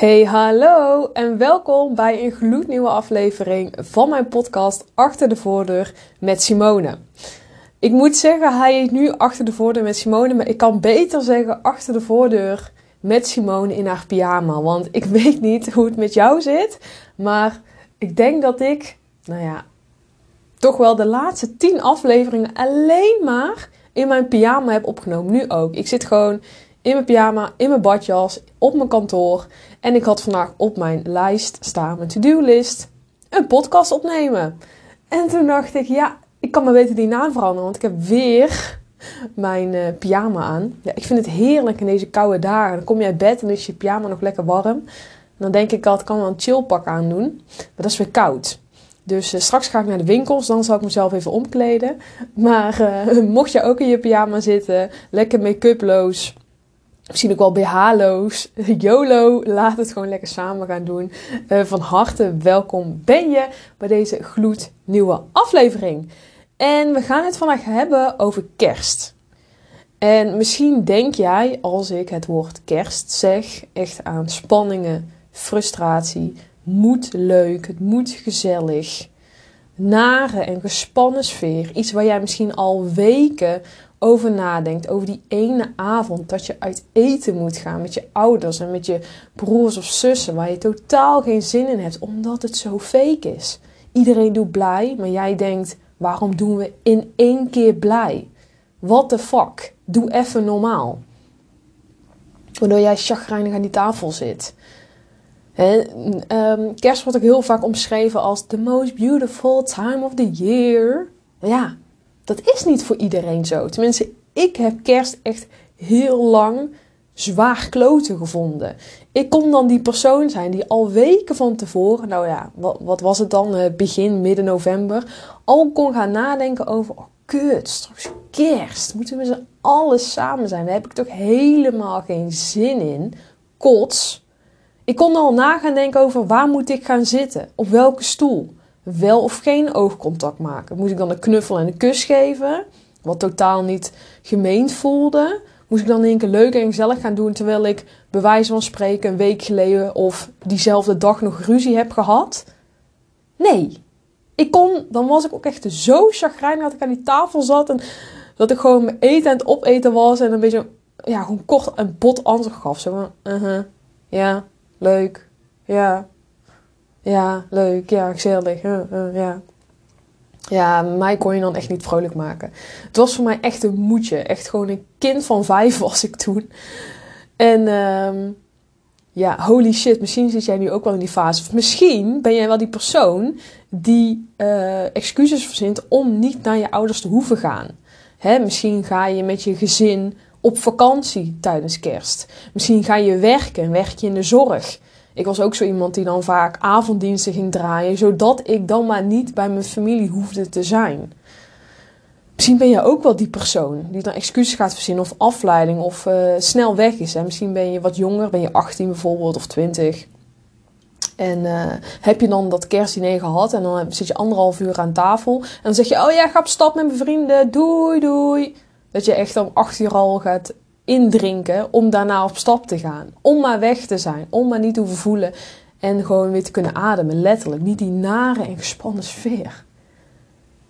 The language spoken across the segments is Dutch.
Hey, hallo en welkom bij een gloednieuwe aflevering van mijn podcast Achter de Voordeur met Simone. Ik moet zeggen, hij is nu Achter de Voordeur met Simone, maar ik kan beter zeggen Achter de Voordeur met Simone in haar pyjama. Want ik weet niet hoe het met jou zit, maar ik denk dat ik, nou ja, toch wel de laatste tien afleveringen alleen maar in mijn pyjama heb opgenomen. Nu ook. Ik zit gewoon in mijn pyjama, in mijn badjas, op mijn kantoor. En ik had vandaag op mijn lijst staan, mijn to-do-list, een podcast opnemen. En toen dacht ik, ja, ik kan maar beter die naam veranderen, want ik heb weer mijn uh, pyjama aan. Ja, ik vind het heerlijk in deze koude dagen. Dan kom je uit bed en is je pyjama nog lekker warm. Dan denk ik altijd, ik kan wel een chillpak aandoen. Maar dat is weer koud. Dus uh, straks ga ik naar de winkels, dan zal ik mezelf even omkleden. Maar uh, mocht je ook in je pyjama zitten, lekker make-uploos, misschien ook wel BH'loos, YOLO, laat het gewoon lekker samen gaan doen. Uh, van harte welkom ben je bij deze gloednieuwe aflevering. En we gaan het vandaag hebben over kerst. En misschien denk jij, als ik het woord kerst zeg, echt aan spanningen, frustratie, moet leuk, het moet gezellig. Nare en gespannen sfeer. Iets waar jij misschien al weken over nadenkt. Over die ene avond dat je uit eten moet gaan met je ouders en met je broers of zussen. Waar je totaal geen zin in hebt, omdat het zo fake is. Iedereen doet blij, maar jij denkt: waarom doen we in één keer blij? What the fuck? Doe even normaal. Waardoor jij chagrijnig aan die tafel zit. He, um, kerst wordt ook heel vaak omschreven als the most beautiful time of the year. Ja, dat is niet voor iedereen zo. Tenminste, ik heb kerst echt heel lang zwaar kloten gevonden. Ik kon dan die persoon zijn die al weken van tevoren, nou ja, wat, wat was het dan, eh, begin, midden november, al kon gaan nadenken over, oh kut, straks kerst, moeten we ze alles samen zijn. Daar heb ik toch helemaal geen zin in. Kots. Ik kon al na gaan denken over waar moet ik gaan zitten, op welke stoel wel of geen oogcontact maken? Moest ik dan een knuffel en een kus geven? Wat totaal niet gemeend voelde. Moest ik dan in één keer leuk en gezellig gaan doen terwijl ik bij wijze van spreken een week geleden of diezelfde dag nog ruzie heb gehad? Nee. Ik kon, dan was ik ook echt zo chagrijnig dat ik aan die tafel zat en dat ik gewoon mijn eten aan het opeten was en een beetje, ja, gewoon kort een bot antwoord gaf. Zo van, uh -huh, ja, leuk, ja, ja, leuk. Ja, gezellig. Uh, ja. Ja, mij kon je dan echt niet vrolijk maken. Het was voor mij echt een moedje. Echt gewoon een kind van vijf was ik toen. En um, ja, holy shit, misschien zit jij nu ook wel in die fase. Of misschien ben jij wel die persoon die uh, excuses verzint om niet naar je ouders te hoeven gaan. Hè, misschien ga je met je gezin op vakantie tijdens kerst. Misschien ga je werken en werk je in de zorg. Ik was ook zo iemand die dan vaak avonddiensten ging draaien, zodat ik dan maar niet bij mijn familie hoefde te zijn. Misschien ben je ook wel die persoon die dan excuses gaat verzinnen of afleiding of uh, snel weg is. Hè? Misschien ben je wat jonger, ben je 18 bijvoorbeeld of 20. En uh, heb je dan dat kerstdiner gehad en dan zit je anderhalf uur aan tafel. En dan zeg je, oh ja, ga op stap met mijn vrienden, doei doei. Dat je echt om acht uur al gaat indrinken om daarna op stap te gaan. Om maar weg te zijn, om maar niet te hoeven voelen en gewoon weer te kunnen ademen, letterlijk. Niet die nare en gespannen sfeer.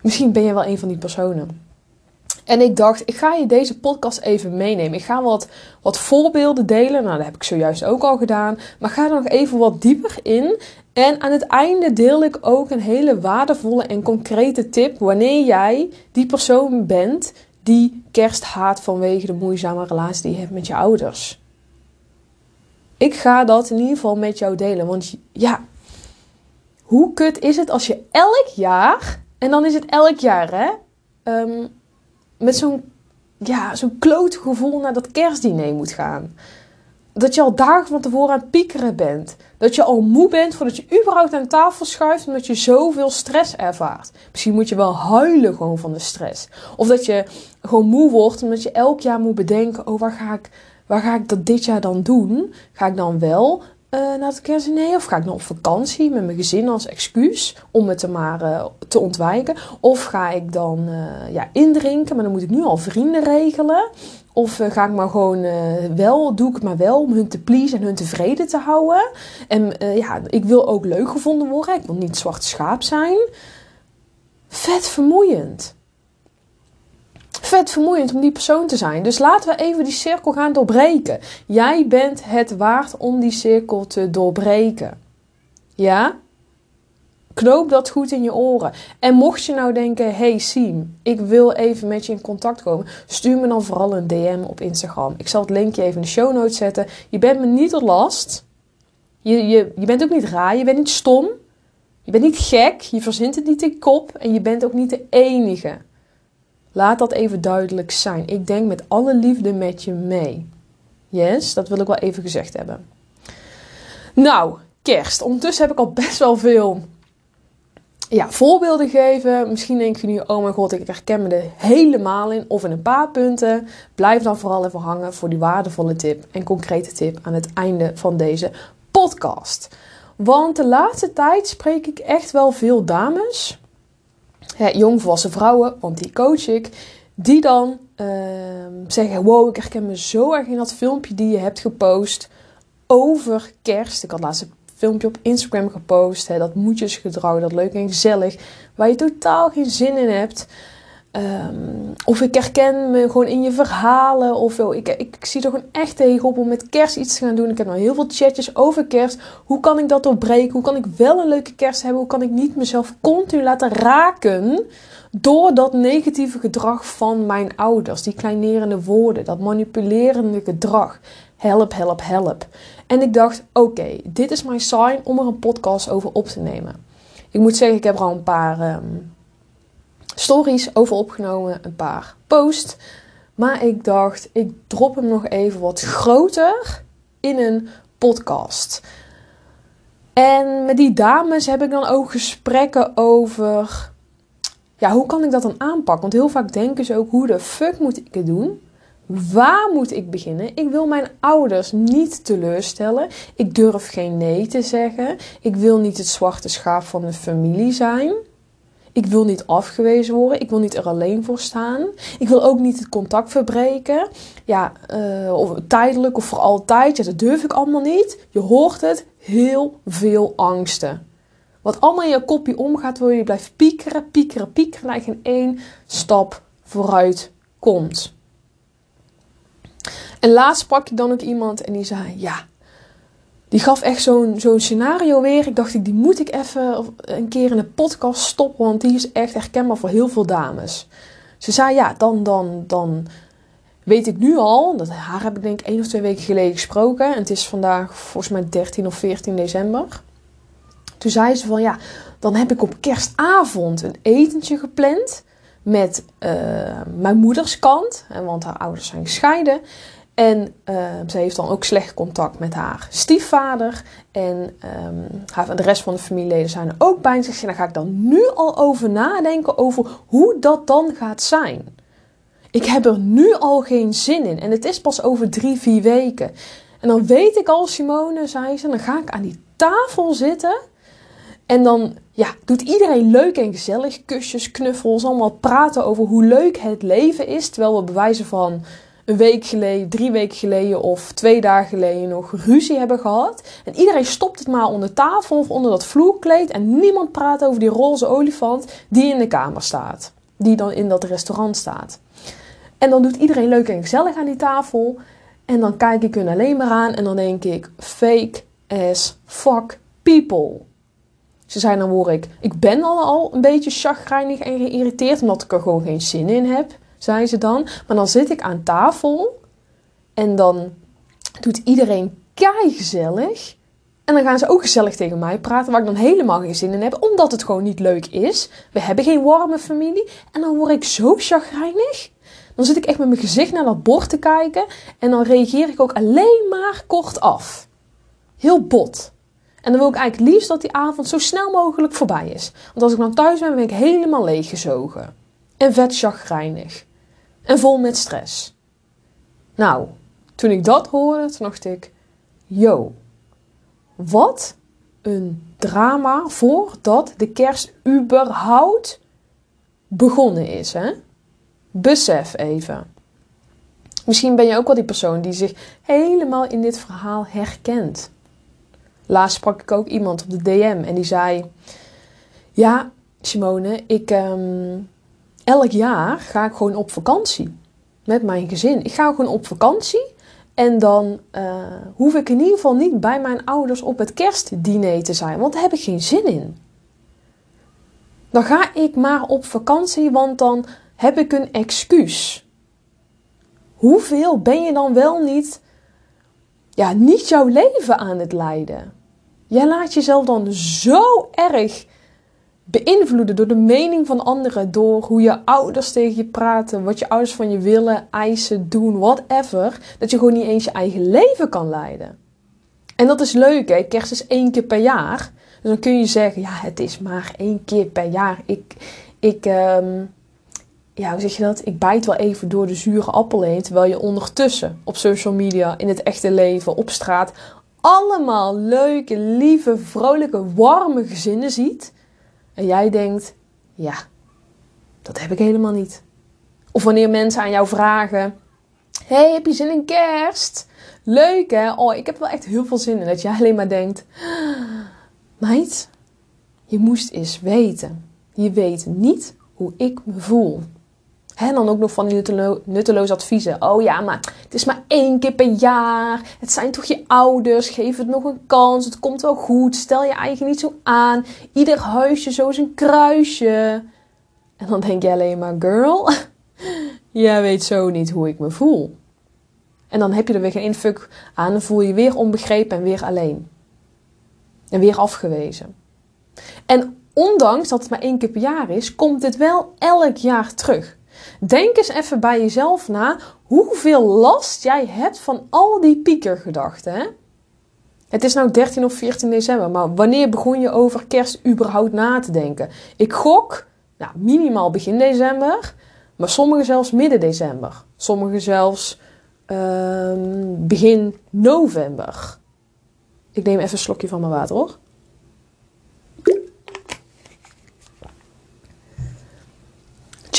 Misschien ben je wel een van die personen. En ik dacht, ik ga je deze podcast even meenemen. Ik ga wat, wat voorbeelden delen. Nou, dat heb ik zojuist ook al gedaan. Maar ga er nog even wat dieper in. En aan het einde deel ik ook een hele waardevolle en concrete tip. Wanneer jij die persoon bent die kerst haat vanwege de moeizame relatie die je hebt met je ouders. Ik ga dat in ieder geval met jou delen. Want ja, hoe kut is het als je elk jaar, en dan is het elk jaar hè, um, met zo'n ja, zo'n kloot gevoel naar dat kerstdiner moet gaan dat je al dagen van tevoren aan het piekeren bent. Dat je al moe bent voordat je überhaupt aan tafel schuift omdat je zoveel stress ervaart. Misschien moet je wel huilen gewoon van de stress. Of dat je gewoon moe wordt omdat je elk jaar moet bedenken: oh, waar ga ik, waar ga ik dat dit jaar dan doen? Ga ik dan wel uh, naar het kerstdiner? Of ga ik dan op vakantie met mijn gezin als excuus om het te maar uh, te ontwijken? Of ga ik dan uh, ja, indrinken, maar dan moet ik nu al vrienden regelen? Of ga ik maar gewoon wel, doe ik het maar wel om hun te pleasen en hun tevreden te houden. En ja, ik wil ook leuk gevonden worden. Ik wil niet zwart schaap zijn. Vet vermoeiend vet vermoeiend om die persoon te zijn. Dus laten we even die cirkel gaan doorbreken. Jij bent het waard om die cirkel te doorbreken. Ja? Knoop dat goed in je oren. En mocht je nou denken: hey Siem, ik wil even met je in contact komen, stuur me dan vooral een DM op Instagram. Ik zal het linkje even in de show notes zetten. Je bent me niet tot last. Je, je, je bent ook niet raar, je bent niet stom. Je bent niet gek, je verzint het niet in kop en je bent ook niet de enige. Laat dat even duidelijk zijn. Ik denk met alle liefde met je mee. Yes, dat wil ik wel even gezegd hebben. Nou, kerst. Ondertussen heb ik al best wel veel ja, voorbeelden gegeven. Misschien denk je nu, oh mijn god, ik herken me er helemaal in. Of in een paar punten. Blijf dan vooral even hangen voor die waardevolle tip en concrete tip aan het einde van deze podcast. Want de laatste tijd spreek ik echt wel veel dames hè, jongvolwassen vrouwen, want die coach ik, die dan ehm, zeggen: Wow, ik herken me zo erg in dat filmpje die je hebt gepost over kerst. Ik had laatst een filmpje op Instagram gepost, hè, dat moedjesgedrag, dat leuk en gezellig, waar je totaal geen zin in hebt. Um, of ik herken me gewoon in je verhalen. Of yo, ik, ik, zie er gewoon echt tegenop om met kerst iets te gaan doen. Ik heb nou heel veel chatjes over kerst. Hoe kan ik dat doorbreken? Hoe kan ik wel een leuke kerst hebben? Hoe kan ik niet mezelf continu laten raken door dat negatieve gedrag van mijn ouders? Die kleinerende woorden, dat manipulerende gedrag. Help, help, help. En ik dacht, oké, dit is mijn sign om er een podcast over op te nemen. Ik moet zeggen, ik heb er al een paar... Um, stories over opgenomen, een paar posts. Maar ik dacht, ik drop hem nog even wat groter in een podcast. En met die dames heb ik dan ook gesprekken over. Ja, hoe kan ik dat dan aanpakken? Want heel vaak denken ze ook: hoe de fuck moet ik het doen? Waar moet ik beginnen? Ik wil mijn ouders niet teleurstellen. Ik durf geen nee te zeggen. Ik wil niet het zwarte schaap van de familie zijn. Ik wil niet afgewezen worden. Ik wil niet er alleen voor staan. Ik wil ook niet het contact verbreken. Ja, uh, of tijdelijk of voor altijd. Ja, dat durf ik allemaal niet. Je hoort het. Heel veel angsten. Wat allemaal in je kopje omgaat, wil je blijft piekeren, piekeren, piekeren. En één stap vooruit komt. En laatst sprak je dan ook iemand en die zei: Ja, die gaf echt zo'n scenario weer. Ik dacht, die moet ik even een keer in de podcast stoppen, want die is echt herkenbaar voor heel veel dames. Ze zei, ja, dan, dan, dan weet ik nu al, dat haar heb ik denk ik één of twee weken geleden gesproken. En het is vandaag volgens mij 13 of 14 december. Toen zei ze van, ja, dan heb ik op kerstavond een etentje gepland met uh, mijn moeders kant. Want haar ouders zijn gescheiden. En uh, ze heeft dan ook slecht contact met haar stiefvader. En um, haar, de rest van de familieleden zijn er ook bij. En dan ga ik dan nu al over nadenken over hoe dat dan gaat zijn. Ik heb er nu al geen zin in. En het is pas over drie, vier weken. En dan weet ik al, Simone, zei ze, dan ga ik aan die tafel zitten. En dan ja, doet iedereen leuk en gezellig. Kusjes, knuffels, allemaal praten over hoe leuk het leven is. Terwijl we bewijzen van een week geleden, drie weken geleden of twee dagen geleden nog ruzie hebben gehad. En iedereen stopt het maar onder tafel of onder dat vloerkleed. En niemand praat over die roze olifant die in de kamer staat. Die dan in dat restaurant staat. En dan doet iedereen leuk en gezellig aan die tafel. En dan kijk ik hun alleen maar aan en dan denk ik: fake as fuck people. Ze zijn dan word ik, ik ben al, al een beetje chagrijnig en geïrriteerd omdat ik er gewoon geen zin in heb zei ze dan. Maar dan zit ik aan tafel en dan doet iedereen kei gezellig. En dan gaan ze ook gezellig tegen mij praten, waar ik dan helemaal geen zin in heb, omdat het gewoon niet leuk is. We hebben geen warme familie. En dan word ik zo chagrijnig. Dan zit ik echt met mijn gezicht naar dat bord te kijken. En dan reageer ik ook alleen maar kort af. Heel bot. En dan wil ik eigenlijk liefst dat die avond zo snel mogelijk voorbij is. Want als ik dan thuis ben, ben ik helemaal leeggezogen. En vet chagrijnig en vol met stress. Nou, toen ik dat hoorde, toen dacht ik: yo, wat een drama voordat de kerst überhaupt begonnen is, hè? Besef even. Misschien ben je ook wel die persoon die zich helemaal in dit verhaal herkent. Laatst sprak ik ook iemand op de DM en die zei: Ja, Simone, ik, ehm, elk jaar ga ik gewoon op vakantie met mijn gezin. Ik ga gewoon op vakantie en dan uh, hoef ik in ieder geval niet bij mijn ouders op het kerstdiner te zijn, want daar heb ik geen zin in. Dan ga ik maar op vakantie, want dan heb ik een excuus. Hoeveel ben je dan wel niet, ja, niet jouw leven aan het leiden? Jij laat jezelf dan zo erg beïnvloeden door de mening van anderen, door hoe je ouders tegen je praten, wat je ouders van je willen, eisen, doen, whatever, dat je gewoon niet eens je eigen leven kan leiden. En dat is leuk, hè? Kerst is één keer per jaar. Dus dan kun je zeggen, ja, het is maar één keer per jaar. Ik, ik, um, ja, hoe zeg je dat? Ik bijt wel even door de zure appel heen, terwijl je ondertussen op social media, in het echte leven, op straat, allemaal leuke, lieve, vrolijke, warme gezinnen ziet. En jij denkt, ja, dat heb ik helemaal niet. Of wanneer mensen aan jou vragen, hey, heb je zin in kerst? Leuk hè? Oh, ik heb wel echt heel veel zin in. Dat jij alleen maar denkt, meid, je moest eens weten. Je weet niet hoe ik me voel. En dan ook nog van die nuttelo nutteloze adviezen. Oh ja, maar het is maar één keer per jaar. Het zijn toch je ouders. Geef het nog een kans. Het komt wel goed. Stel je eigen niet zo aan. Ieder huisje zo is een kruisje. En dan denk je alleen maar, girl, jij weet zo niet hoe ik me voel. En dan heb je er weer geen fuck aan. Dan voel je weer onbegrepen en weer alleen. En weer afgewezen. En ondanks dat het maar één keer per jaar is, komt dit wel elk jaar terug. Denk eens even bij jezelf na hoeveel last jij hebt van al die piekergedachten. Het is nou 13 of 14 december, maar wanneer begon je over kerst überhaupt na te denken? Ik gok, nou, minimaal begin december, maar sommigen zelfs midden december. Sommigen zelfs uh, begin november. Ik neem even een slokje van mijn water hoor.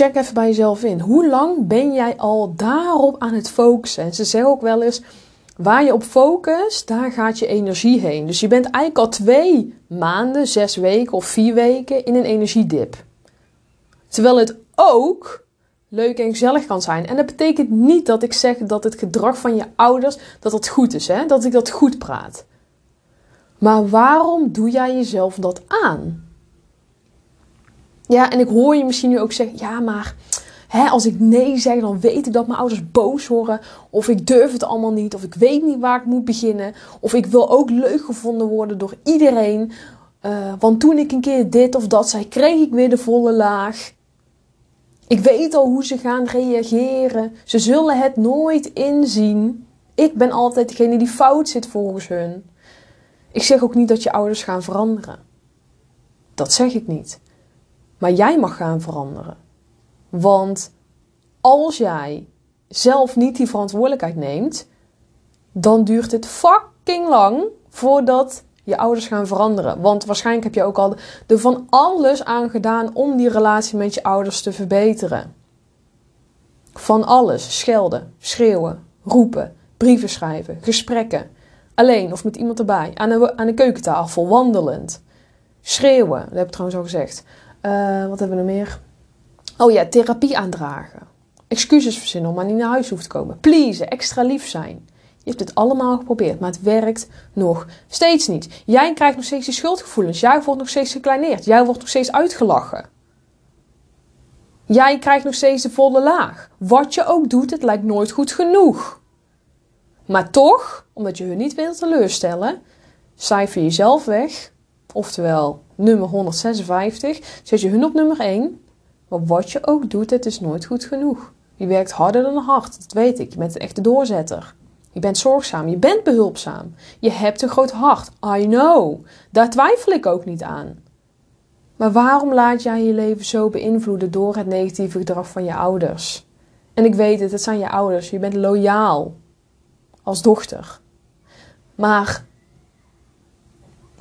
Check even bij jezelf in. Hoe lang ben jij al daarop aan het focussen? En ze zeggen ook wel eens, waar je op focust, daar gaat je energie heen. Dus je bent eigenlijk al twee maanden, zes weken of vier weken in een energiedip. Terwijl het ook leuk en gezellig kan zijn. En dat betekent niet dat ik zeg dat het gedrag van je ouders dat het goed is, hè? dat ik dat goed praat. Maar waarom doe jij jezelf dat aan? Ja, en ik hoor je misschien nu ook zeggen: ja, maar hè, als ik nee zeg, dan weet ik dat mijn ouders boos worden. Of ik durf het allemaal niet. Of ik weet niet waar ik moet beginnen. Of ik wil ook leuk gevonden worden door iedereen. Uh, want toen ik een keer dit of dat zei, kreeg ik weer de volle laag. Ik weet al hoe ze gaan reageren. Ze zullen het nooit inzien. Ik ben altijd degene die fout zit volgens hun. Ik zeg ook niet dat je ouders gaan veranderen. Dat zeg ik niet. Maar jij mag gaan veranderen. Want als jij zelf niet die verantwoordelijkheid neemt, dan duurt het fucking lang voordat je ouders gaan veranderen. Want waarschijnlijk heb je ook al er van alles aan gedaan om die relatie met je ouders te verbeteren. Van alles. Schelden, schreeuwen, roepen, brieven schrijven, gesprekken. Alleen of met iemand erbij. Aan de, aan de keukentafel, wandelend. Schreeuwen, dat heb ik trouwens al gezegd. Uh, wat hebben we nog meer? Oh ja, therapie aandragen. Excuses verzinnen om maar niet naar huis hoeft te komen. Pleasen, extra lief zijn. Je hebt het allemaal geprobeerd, maar het werkt nog steeds niet. Jij krijgt nog steeds die schuldgevoelens. Jij wordt nog steeds gekleineerd. Jij wordt nog steeds uitgelachen. Jij krijgt nog steeds de volle laag. Wat je ook doet, het lijkt nooit goed genoeg. Maar toch, omdat je hun niet wilt teleurstellen, cijfer jezelf weg. Oftewel, nummer 156, zet je hun op nummer 1. Maar wat je ook doet, het is nooit goed genoeg. Je werkt harder dan hard, dat weet ik. Je bent een echte doorzetter. Je bent zorgzaam, je bent behulpzaam. Je hebt een groot hart. I know. Daar twijfel ik ook niet aan. Maar waarom laat jij je leven zo beïnvloeden door het negatieve gedrag van je ouders? En ik weet het, het zijn je ouders. Je bent loyaal als dochter. Maar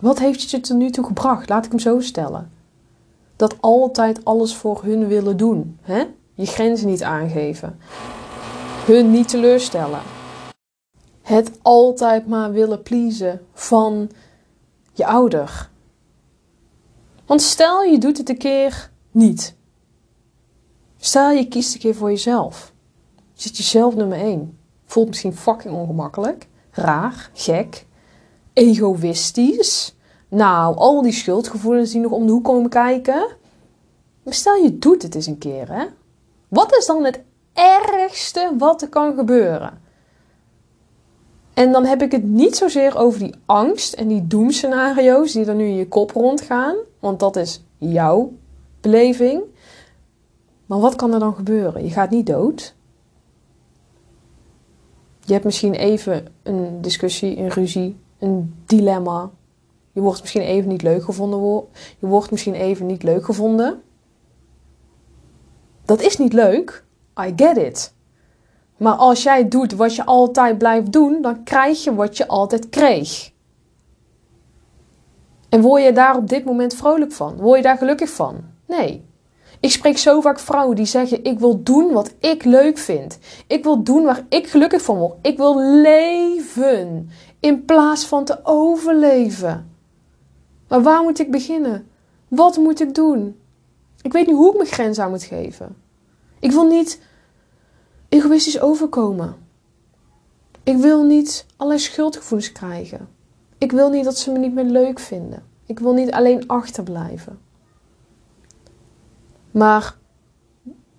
wat heeft je tot nu toe gebracht? Laat ik hem zo stellen. Dat altijd alles voor hun willen doen. Hè? Je grenzen niet aangeven. hun niet teleurstellen. Het altijd maar willen pleasen van je ouder. Want stel je doet het een keer niet. Stel je kiest een keer voor jezelf. Je zit jezelf nummer 1. Voelt misschien fucking ongemakkelijk, raar, gek, egoïstisch. Nou, al die schuldgevoelens die nog om de hoek komen kijken. Maar stel je doet het eens een keer, hè? Wat is dan het ergste wat er kan gebeuren? En dan heb ik het niet zozeer over die angst en die doemscenario's die er nu in je kop rondgaan, want dat is jouw beleving. Maar wat kan er dan gebeuren? Je gaat niet dood. Je hebt misschien even een discussie, een ruzie, een dilemma. Je wordt misschien even niet leuk gevonden. Je wordt misschien even niet leuk gevonden. Dat is niet leuk. I get it. Maar als jij doet wat je altijd blijft doen, dan krijg je wat je altijd kreeg. En word je daar op dit moment vrolijk van? Word je daar gelukkig van? Nee. Ik spreek zo vaak vrouwen die zeggen: Ik wil doen wat ik leuk vind. Ik wil doen waar ik gelukkig van word. Ik wil leven in plaats van te overleven. Maar waar moet ik beginnen? Wat moet ik doen? Ik weet niet hoe ik mijn grens aan moet geven. Ik wil niet egoïstisch overkomen. Ik wil niet allerlei schuldgevoelens krijgen. Ik wil niet dat ze me niet meer leuk vinden. Ik wil niet alleen achterblijven. Maar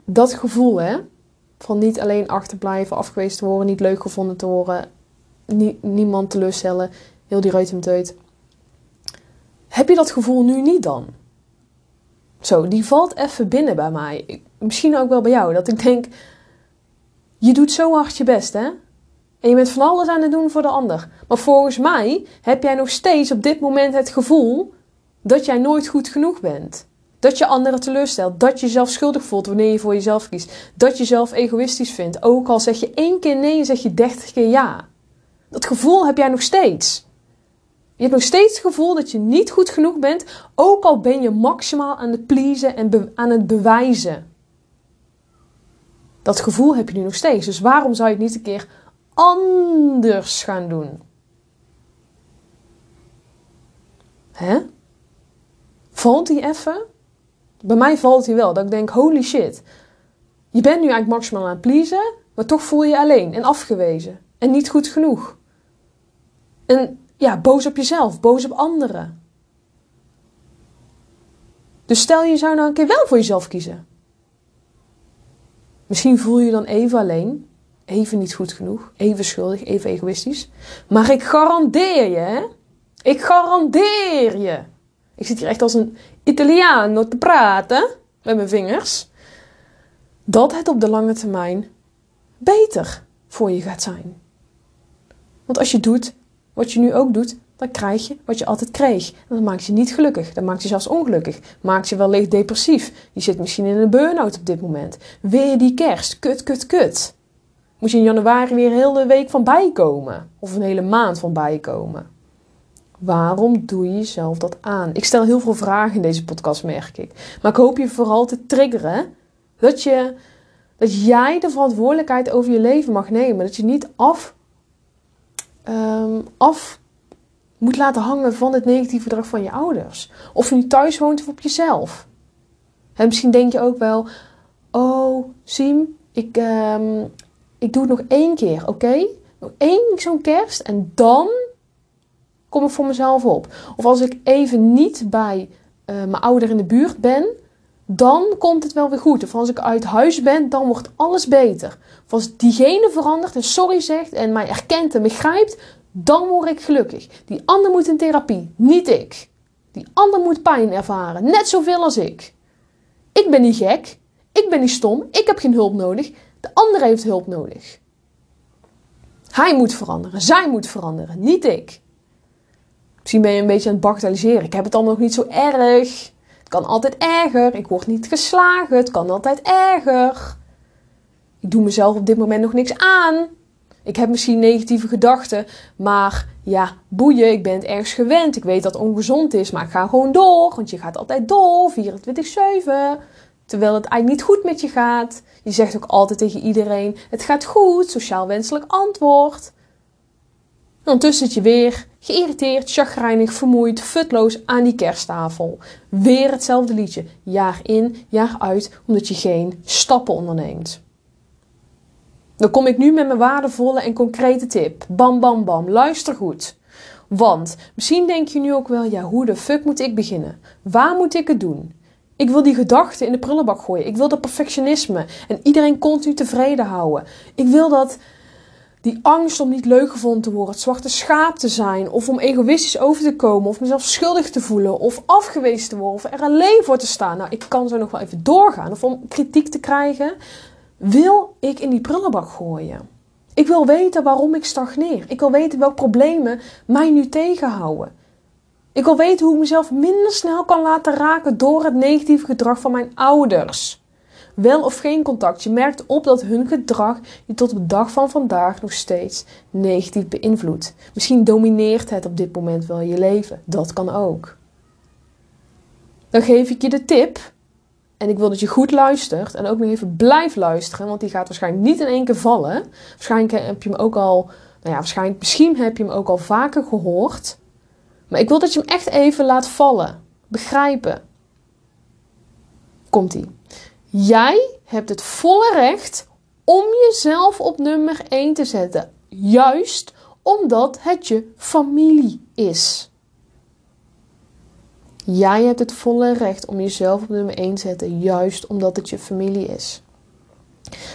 dat gevoel, hè, van niet alleen achterblijven, afgewezen te worden, niet leuk gevonden te worden, niemand teleurstellen, heel die uit. Heb je dat gevoel nu niet dan? Zo, die valt even binnen bij mij. Misschien ook wel bij jou. Dat ik denk, je doet zo hard je best, hè? En je bent van alles aan het doen voor de ander. Maar volgens mij heb jij nog steeds op dit moment het gevoel dat jij nooit goed genoeg bent. Dat je anderen teleurstelt. Dat je jezelf schuldig voelt wanneer je voor jezelf kiest. Dat je jezelf egoïstisch vindt. Ook al zeg je één keer nee, zeg je dertig keer ja. Dat gevoel heb jij nog steeds. Je hebt nog steeds het gevoel dat je niet goed genoeg bent, ook al ben je maximaal aan het pleasen en aan het bewijzen. Dat gevoel heb je nu nog steeds. Dus waarom zou je het niet een keer anders gaan doen? Hè? Valt die even? Bij mij valt hij wel. Dat ik denk, holy shit. Je bent nu eigenlijk maximaal aan het pleasen, maar toch voel je je alleen en afgewezen. En niet goed genoeg. En ja, boos op jezelf, boos op anderen. Dus stel je zou nou een keer wel voor jezelf kiezen. Misschien voel je je dan even alleen, even niet goed genoeg, even schuldig, even egoïstisch. Maar ik garandeer je, hè? Ik garandeer je. Ik zit hier echt als een Italiaan te praten met mijn vingers. Dat het op de lange termijn beter voor je gaat zijn. Want als je doet wat je nu ook doet, dan krijg je wat je altijd kreeg. Dat maakt je niet gelukkig. Dat maakt je zelfs ongelukkig. Maakt je wellicht depressief. Je zit misschien in een burn-out op dit moment. Weer die kerst. Kut, kut, kut. Moet je in januari weer een hele week van bijkomen. Of een hele maand van bijkomen. Waarom doe je jezelf dat aan? Ik stel heel veel vragen in deze podcast, merk ik. Maar ik hoop je vooral te triggeren dat, je, dat jij de verantwoordelijkheid over je leven mag nemen. Dat je niet af af moet laten hangen van het negatieve gedrag van je ouders. Of je nu thuis woont of op jezelf. En misschien denk je ook wel: Oh, Siem, ik, um, ik doe het nog één keer, oké? Nog één zo'n kerst en dan kom ik voor mezelf op. Of als ik even niet bij uh, mijn ouder in de buurt ben, dan komt het wel weer goed. Of als ik uit huis ben, dan wordt alles beter. Of als diegene verandert en sorry zegt en mij erkent en begrijpt, dan word ik gelukkig. Die ander moet in therapie, niet ik. Die ander moet pijn ervaren, net zoveel als ik. Ik ben niet gek, ik ben niet stom, ik heb geen hulp nodig. De ander heeft hulp nodig. Hij moet veranderen, zij moet veranderen, niet ik. Misschien ben je een beetje aan het bagatelliseren. Ik heb het allemaal nog niet zo erg kan altijd erger. Ik word niet geslagen. Het kan altijd erger. Ik doe mezelf op dit moment nog niks aan. Ik heb misschien negatieve gedachten, maar ja, boeien. Ik ben het ergens gewend. Ik weet dat het ongezond is, maar ik ga gewoon door. Want je gaat altijd door, 24-7. terwijl het eigenlijk niet goed met je gaat. Je zegt ook altijd tegen iedereen: het gaat goed, sociaal wenselijk antwoord. En ondertussen zit je weer geïrriteerd, chagrijnig, vermoeid, futloos aan die kersttafel. Weer hetzelfde liedje, jaar in, jaar uit, omdat je geen stappen onderneemt. Dan kom ik nu met mijn waardevolle en concrete tip. Bam, bam, bam. Luister goed. Want misschien denk je nu ook wel, ja, hoe de fuck moet ik beginnen? Waar moet ik het doen? Ik wil die gedachten in de prullenbak gooien. Ik wil dat perfectionisme en iedereen continu tevreden houden. Ik wil dat die angst om niet leuk gevonden te worden, het zwarte schaap te zijn, of om egoïstisch over te komen, of mezelf schuldig te voelen, of afgewezen te worden, of er alleen voor te staan. Nou, ik kan zo nog wel even doorgaan, of om kritiek te krijgen. Wil ik in die prullenbak gooien? Ik wil weten waarom ik stagneer. Ik wil weten welke problemen mij nu tegenhouden. Ik wil weten hoe ik mezelf minder snel kan laten raken door het negatieve gedrag van mijn ouders. Wel of geen contact, je merkt op dat hun gedrag je tot op de dag van vandaag nog steeds negatief beïnvloedt. Misschien domineert het op dit moment wel je leven. Dat kan ook. Dan geef ik je de tip. En ik wil dat je goed luistert en ook nog even blijft luisteren, want die gaat waarschijnlijk niet in één keer vallen. Waarschijnlijk heb je hem ook al, nou ja, waarschijnlijk, misschien heb je hem ook al vaker gehoord. Maar ik wil dat je hem echt even laat vallen. Begrijpen. Komt-ie. Jij hebt het volle recht om jezelf op nummer 1 te zetten. Juist omdat het je familie is. Jij hebt het volle recht om jezelf op nummer 1 te zetten, juist omdat het je familie is.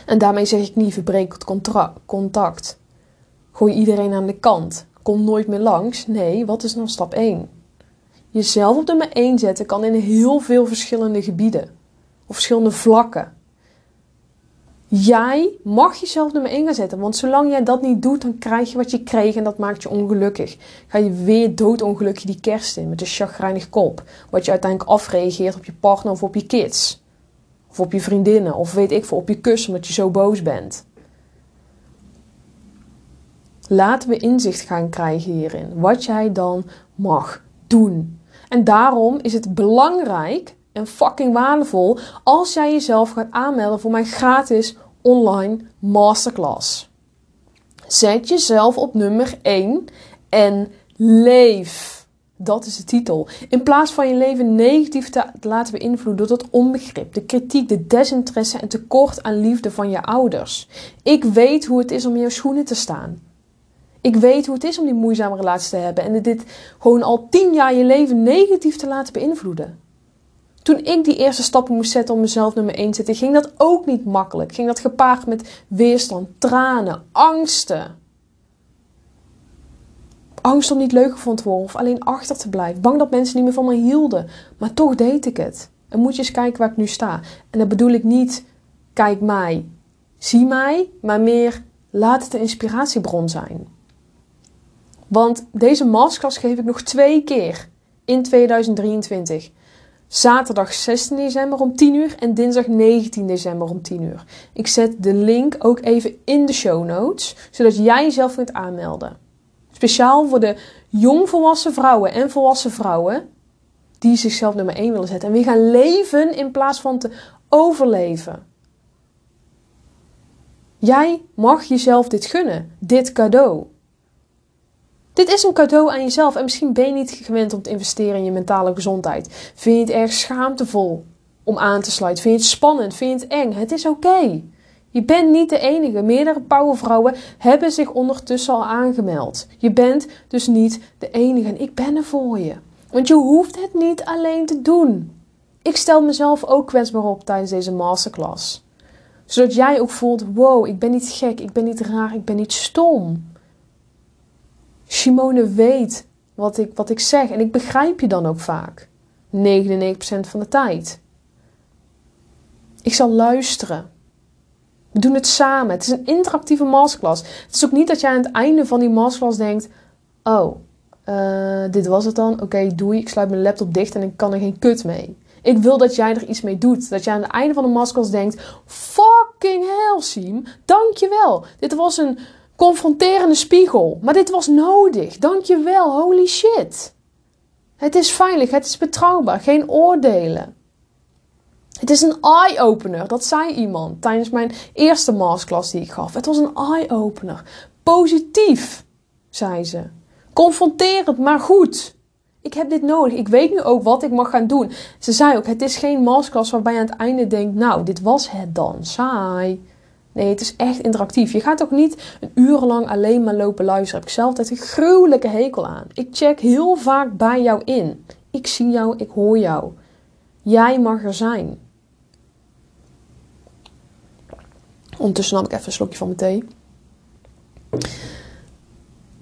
En daarmee zeg ik niet verbreek het contact. Gooi iedereen aan de kant. Kom nooit meer langs. Nee, wat is nou stap 1? Jezelf op nummer 1 zetten kan in heel veel verschillende gebieden of verschillende vlakken. Jij mag jezelf nummer 1 gaan zetten. Want zolang jij dat niet doet, dan krijg je wat je kreeg en dat maakt je ongelukkig. Ga je weer doodongelukkig die kerst in met een chagrijnig kop. Wat je uiteindelijk afreageert op je partner of op je kids. Of op je vriendinnen. Of weet ik veel, op je kus omdat je zo boos bent. Laten we inzicht gaan krijgen hierin. Wat jij dan mag doen. En daarom is het belangrijk en fucking waardevol als jij jezelf gaat aanmelden voor mijn gratis online masterclass. Zet jezelf op nummer 1 en leef. Dat is de titel. In plaats van je leven negatief te laten beïnvloeden door het onbegrip, de kritiek, de desinteresse en tekort aan liefde van je ouders. Ik weet hoe het is om in jouw schoenen te staan. Ik weet hoe het is om die moeizame relatie te hebben en dit gewoon al tien jaar je leven negatief te laten beïnvloeden. Toen ik die eerste stappen moest zetten om mezelf nummer 1 te zetten, ging dat ook niet makkelijk. Ging dat gepaard met weerstand, tranen, angsten. Angst om niet leuk gevonden te worden of alleen achter te blijven. Bang dat mensen niet meer van me hielden. Maar toch deed ik het. En moet je eens kijken waar ik nu sta. En dat bedoel ik niet, kijk mij, zie mij, maar meer laat het een inspiratiebron zijn. Want deze masterclass geef ik nog twee keer in 2023 zaterdag 16 december om 10 uur en dinsdag 19 december om 10 uur. Ik zet de link ook even in de show notes, zodat jij jezelf kunt aanmelden. Speciaal voor de jongvolwassen vrouwen en volwassen vrouwen die zichzelf nummer 1 willen zetten. En weer gaan leven in plaats van te overleven. Jij mag jezelf dit gunnen, dit cadeau. Dit is een cadeau aan jezelf en misschien ben je niet gewend om te investeren in je mentale gezondheid. Vind je het erg schaamtevol om aan te sluiten? Vind je het spannend? Vind je het eng? Het is oké. Je bent niet de enige. Meerdere powervrouwen hebben zich ondertussen al aangemeld. Je bent dus niet de enige en ik ben er voor je. Want je hoeft het niet alleen te doen. Ik stel mezelf ook kwetsbaar op tijdens deze masterclass. Zodat jij ook voelt: wow, ik ben niet gek, ik ben niet raar, ik ben niet stom. Simone weet wat ik, wat ik zeg en ik begrijp je dan ook vaak. 99% van de tijd. Ik zal luisteren. We doen het samen. Het is een interactieve masterclass. Het is ook niet dat jij aan het einde van die masterclass denkt: Oh, uh, dit was het dan. Oké, doei. Ik sluit mijn laptop dicht en ik kan er geen kut mee. Ik wil dat jij er iets mee doet. Dat jij aan het einde van de masterclass denkt: Fucking hell, Siem. Dankjewel. Dit was een confronterende spiegel. Maar dit was nodig. Dankjewel. Holy shit. Het is veilig. Het is betrouwbaar. Geen oordelen. Het is een eye-opener. Dat zei iemand tijdens mijn eerste masterclass die ik gaf. Het was een eye-opener. Positief, zei ze. Confronteer het maar goed. Ik heb dit nodig. Ik weet nu ook wat ik mag gaan doen. Ze zei ook: Het is geen masterclass waarbij je aan het einde denkt: Nou, dit was het dan. Saai. Nee, het is echt interactief. Je gaat ook niet een uur lang alleen maar lopen luisteren. Heb ik zelf altijd een gruwelijke hekel aan. Ik check heel vaak bij jou in. Ik zie jou, ik hoor jou. Jij mag er zijn. Ondertussen nam ik even een slokje van mijn thee.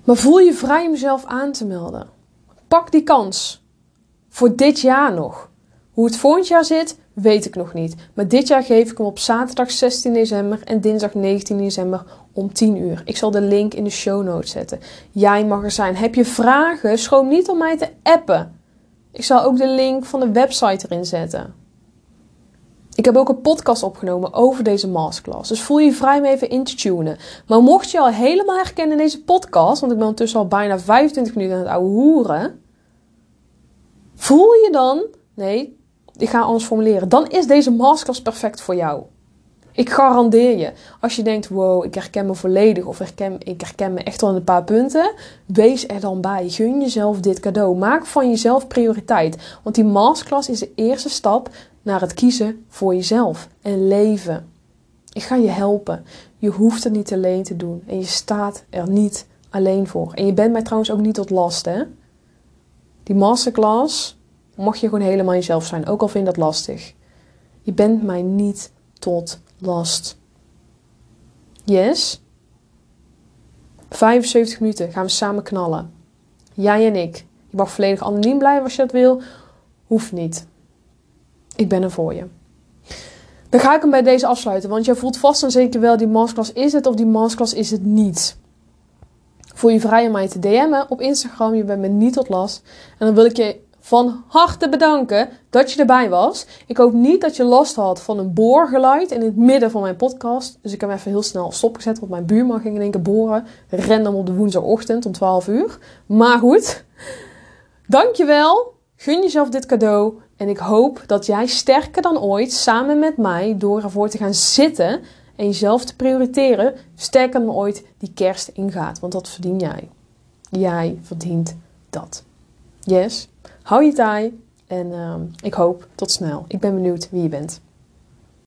Maar voel je vrij om jezelf aan te melden. Pak die kans. Voor dit jaar nog. Hoe het volgend jaar zit, weet ik nog niet. Maar dit jaar geef ik hem op zaterdag 16 december en dinsdag 19 december om 10 uur. Ik zal de link in de show notes zetten. Jij mag er zijn. Heb je vragen? Schroom niet om mij te appen. Ik zal ook de link van de website erin zetten. Ik heb ook een podcast opgenomen over deze masterclass. Dus voel je vrij om even in te tunen. Maar mocht je al helemaal herkennen in deze podcast, want ik ben ondertussen al bijna 25 minuten aan het ouwe hoeren. Voel je dan, nee, ik ga anders formuleren. Dan is deze masterclass perfect voor jou. Ik garandeer je, als je denkt, wow, ik herken me volledig of herken, ik herken me echt wel in een paar punten, wees er dan bij. Gun jezelf dit cadeau. Maak van jezelf prioriteit. Want die masterclass is de eerste stap naar het kiezen voor jezelf en leven. Ik ga je helpen. Je hoeft het niet alleen te doen en je staat er niet alleen voor. En je bent mij trouwens ook niet tot last, hè? Die masterclass mag je gewoon helemaal jezelf zijn, ook al vind je dat lastig. Je bent mij niet tot last. Yes? 75 minuten gaan we samen knallen. Jij en ik. Je mag volledig anoniem blijven als je dat wil. Hoeft niet. Ik ben er voor je. Dan ga ik hem bij deze afsluiten, want jij voelt vast en zeker wel die masterclass is het of die masterclass is het niet. Voel je vrij om mij te DM'en op Instagram, je bent me niet tot last. En dan wil ik je van harte bedanken dat je erbij was. Ik hoop niet dat je last had van een boorgeluid in het midden van mijn podcast. Dus ik heb even heel snel stopgezet, want mijn buurman ging in één boren. Random op de woensdagochtend om 12 uur. Maar goed, dankjewel. Gun jezelf dit cadeau. En ik hoop dat jij sterker dan ooit, samen met mij, door ervoor te gaan zitten en jezelf te prioriteren, sterker dan ooit die kerst ingaat. Want dat verdien jij. Jij verdient dat. Yes. Hou je taai en uh, ik hoop tot snel. Ik ben benieuwd wie je bent.